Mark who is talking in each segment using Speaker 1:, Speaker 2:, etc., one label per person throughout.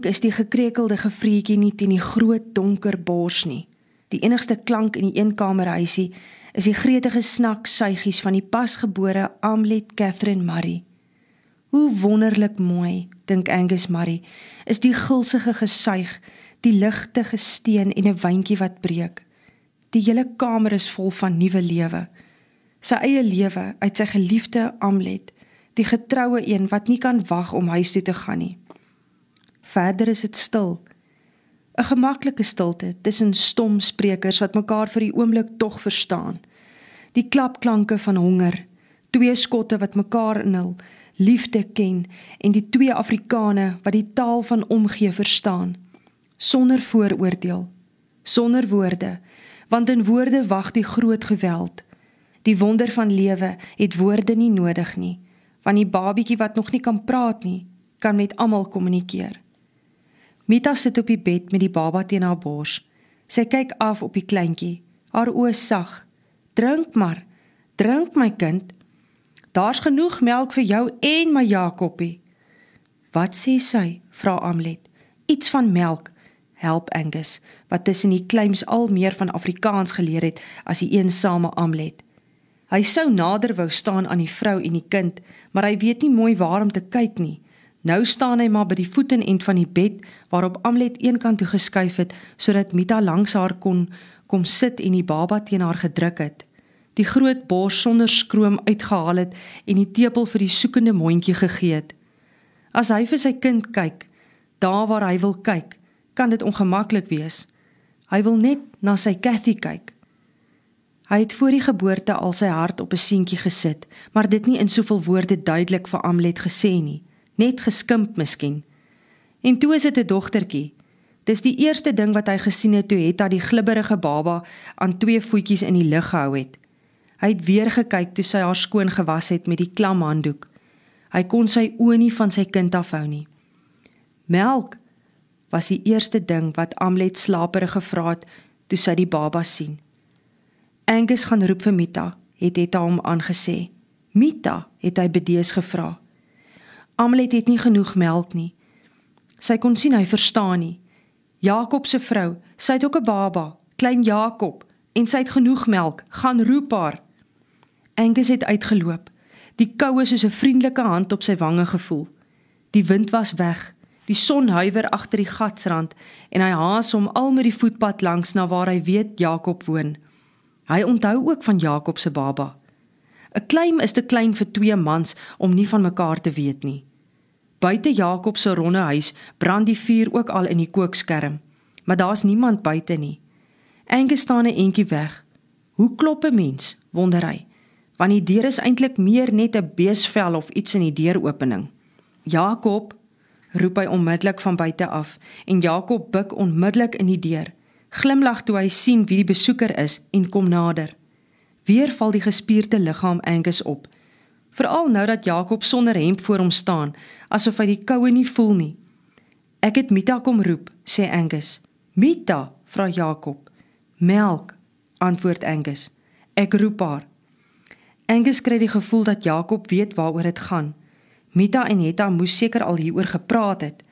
Speaker 1: klank is die gekrekelde gevreetjie nie teen die groot donker bors nie. Die enigste klank in die eenkamerhuisie is die gretige snak suigies van die pasgebore Amlet Catherine Murray. Hoe wonderlik mooi, dink Angus Murray, is die gulsige gesuig, die ligte gesteen en 'n wyntjie wat breek. Die hele kamer is vol van nuwe lewe. Sy eie lewe uit sy geliefde Amlet, die getroue een wat nie kan wag om huis toe te gaan nie. Verder is dit stil. 'n Gemaklike stilte tussen stom sprekers wat mekaar vir die oomblik tog verstaan. Die klapklanke van honger, twee skotte wat mekaar inhul liefde ken en die twee Afrikane wat die taal van omgee verstaan sonder vooroordeel sonder woorde want in woorde wag die groot geweld die wonder van lewe het woorde nie nodig nie want die babietjie wat nog nie kan praat nie kan met almal kommunikeer Mita sit op die bed met die baba teen haar bors sy kyk af op die kleintjie haar oë sag drink maar drink my kind Daar's genoeg melk vir jou en my Jakobie. Wat sê sy? vra Amlet. Iets van melk. Help Angus, wat tussen die claims al meer van Afrikaans geleer het as die eensame Amlet. Hy sou nader wou staan aan die vrou en die kind, maar hy weet nie mooi waar om te kyk nie. Nou staan hy maar by die voetenend van die bed waarop Amlet eenkant toe geskuif het sodat Mita langs haar kon kom sit en die baba teen haar gedruk het die groot bors sonder skroom uitgehaal het en die tepel vir die soekende mondjie gegee het. As hy vir sy kind kyk, daar waar hy wil kyk, kan dit ongemaklik wees. Hy wil net na sy Cathy kyk. Hy het voor die geboorte al sy hart op 'n seentjie gesit, maar dit nie in soveel woorde duidelik vir Amlet gesê nie, net geskimp miskien. En toe is dit 'n dogtertjie. Dis die eerste ding wat hy gesien het toe Hetta die glibberige baba aan twee voetjies in die lug gehou het. Hy het weer gekyk toe sy haar skoon gewas het met die klam handdoek. Hy kon sy oë nie van sy kind afhou nie. Melk was die eerste ding wat Amlet slaperig gevra het toe sy die baba sien. Angus gaan roep vir Mita, het dit hom aangesê. Mita, het hy bedees gevra. Amlet het nie genoeg melk nie. Sy kon sien hy verstaan nie. Jakob se vrou, sy het ook 'n baba, klein Jakob, en sy het genoeg melk, gaan roep haar. Angus het uitgeloop. Die koue soos 'n vriendelike hand op sy wange gevoel. Die wind was weg. Die son huiwer agter die gatsrand en hy haas hom al met die voetpad langs na waar hy weet Jakob woon. Hy onthou ook van Jakob se baba. 'n Klein is te klein vir twee mans om nie van mekaar te weet nie. Buite Jakob se ronde huis brand die vuur ook al in die kookskerm, maar daar's niemand buite nie. Angus staan 'n entjie weg. Hoe klop 'n mens? wonder hy want die deur is eintlik meer net 'n beesvel of iets in die deuropening. Jakob roep hy onmiddellik van buite af en Jakob buig onmiddellik in die deur. Glimlag toe hy sien wie die besoeker is en kom nader. Weer val die gespierde liggaam Angus op. Veral nou dat Jakob sonder hemp voor hom staan, asof hy die koue nie voel nie. Ek het Mita kom roep, sê Angus. Mita, vra Jakob. Melk, antwoord Angus. Ek roep haar. Angus kry die gevoel dat Jakob weet waaroor dit gaan. Mita en Hetta moes seker al hieroor gepraat het.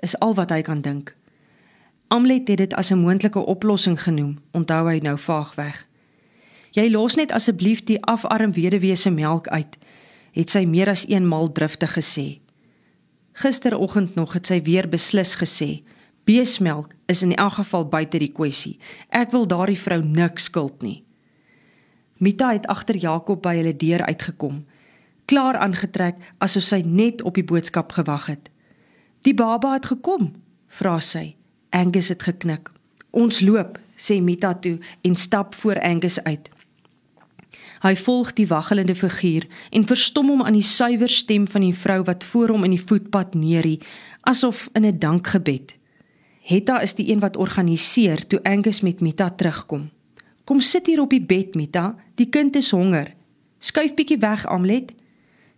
Speaker 1: Is al wat hy kan dink. Amlet het dit as 'n moontlike oplossing genoem, onthou hy nou vaagweg. Jy los net asseblief die afarm weduwee se melk uit, het sy meer as eenmal driftig gesê. Gisteroggend nog het sy weer beslis gesê, beesmelk is in elk geval buite die kwessie. Ek wil daardie vrou niks skuld nie. Mita het agter Jakob by hulle deur uitgekom, klaar aangetrek asof sy net op die boodskap gewag het. "Die baba het gekom," vra sy. Angus het geknik. "Ons loop," sê Mita toe en stap voor Angus uit. Hy volg die waggelende figuur en verstom hom aan die suiwer stem van die vrou wat voor hom in die voetpad neerie, asof in 'n dankgebed. Hetta is die een wat organiseer toe Angus met Mita terugkom. Kom sit hier op die bed, Mita. Die kind is honger. Skuif bietjie weg, Amlet.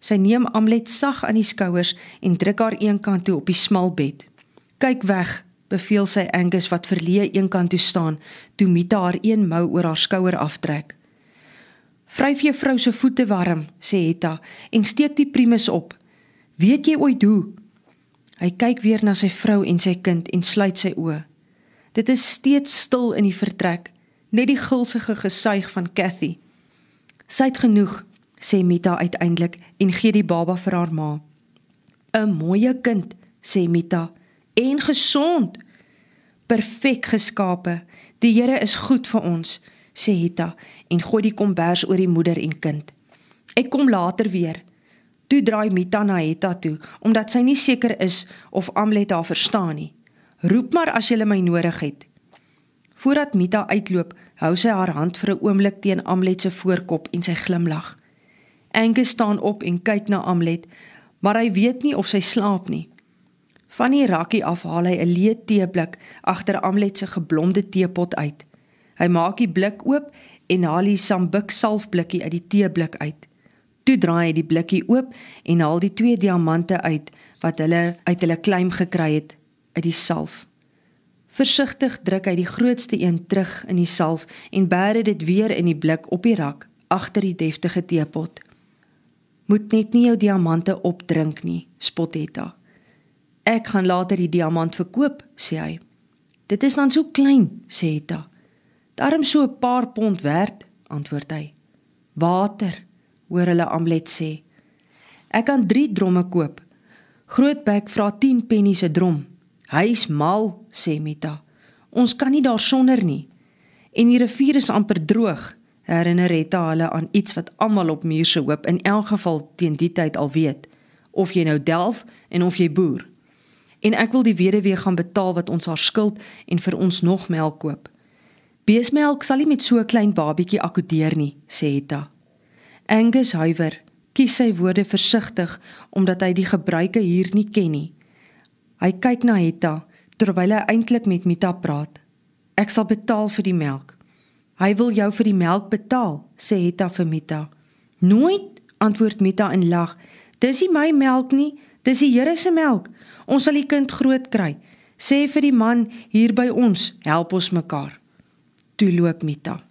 Speaker 1: Sy neem Amlet sag aan die skouers en druk haar eenkant toe op die smal bed. Kyk weg, beveel sy Angus wat verleë eenkant toe staan, toe Mita haar een mou oor haar skouer aftrek. Vryf jou vrou se voete warm, sê Hetta en steek die primus op. Weet jy ooit hoe? Hy kyk weer na sy vrou en sy kind en sluit sy oë. Dit is steeds stil in die vertrek, net die gulsige gesuig van Cathy. Sy het genoeg, sê Mita uiteindelik en gee die baba vir haar ma. 'n Mooie kind, sê Mita, en gesond. Perfek geskape. Die Here is goed vir ons, sê Hita en gooi die kombers oor die moeder en kind. Ek kom later weer. Toe draai Mita na Hetta toe omdat sy nie seker is of Amlet haar verstaan nie. Roep maar as jy my nodig het. Voordat Mita uitloop, hou sy haar hand vir 'n oomblik teen Amlet se voorkop en sy glimlag. Angus staan op en kyk na Amlet, maar hy weet nie of sy slaap nie. Van die rakkie af haal hy 'n leë teeblik agter Amlet se geblomde teepot uit. Hy maak die blik oop en haal die sambuk salfblikkie uit die teeblik uit. Toe draai hy die blikkie oop en haal die twee diamante uit wat hulle uit hulle kleim gekry het uit die salf. Versigtig druk hy die grootste een terug in die salf en bære dit weer in die blik op die rak agter die deftige teepot. Moet net nie jou diamante opdrink nie, spot Etta. Ek gaan later die diamant verkoop, sê hy. Dit is dan so klein, sê Etta. Daarom so 'n paar pond werd, antwoord hy. Water, hoor hulle Amlet sê. Ek kan 3 dromme koop. Grootbek vra 10 pennies 'n drom. Hy's mal, sê Mita. Ons kan nie daarsonder nie. En die rivier is amper droog. Herinner Retta hulle aan iets wat almal op muur se hoop in elk geval teen die tyd al weet, of jy nou delf en of jy boer. En ek wil die weduwee gaan betaal wat ons haar skuld en vir ons nog melk koop. Beesmelk sal nie met so 'n klein babietjie akkodeer nie, sê Hetta. Angus huiwer, kies sy woorde versigtig omdat hy die gebruike hier nie ken nie. Hy kyk na Hetta terwyl hy eintlik met Mita praat. Ek sal betaal vir die melk. Hy wil jou vir die melk betaal, sê Hetta vir Mita. Nooit, antwoord Mita en lag. Dis nie my melk nie, dis die Here se melk. Ons sal die kind groot kry. Sê vir die man hier by ons, help ons mekaar. Toe loop Mita.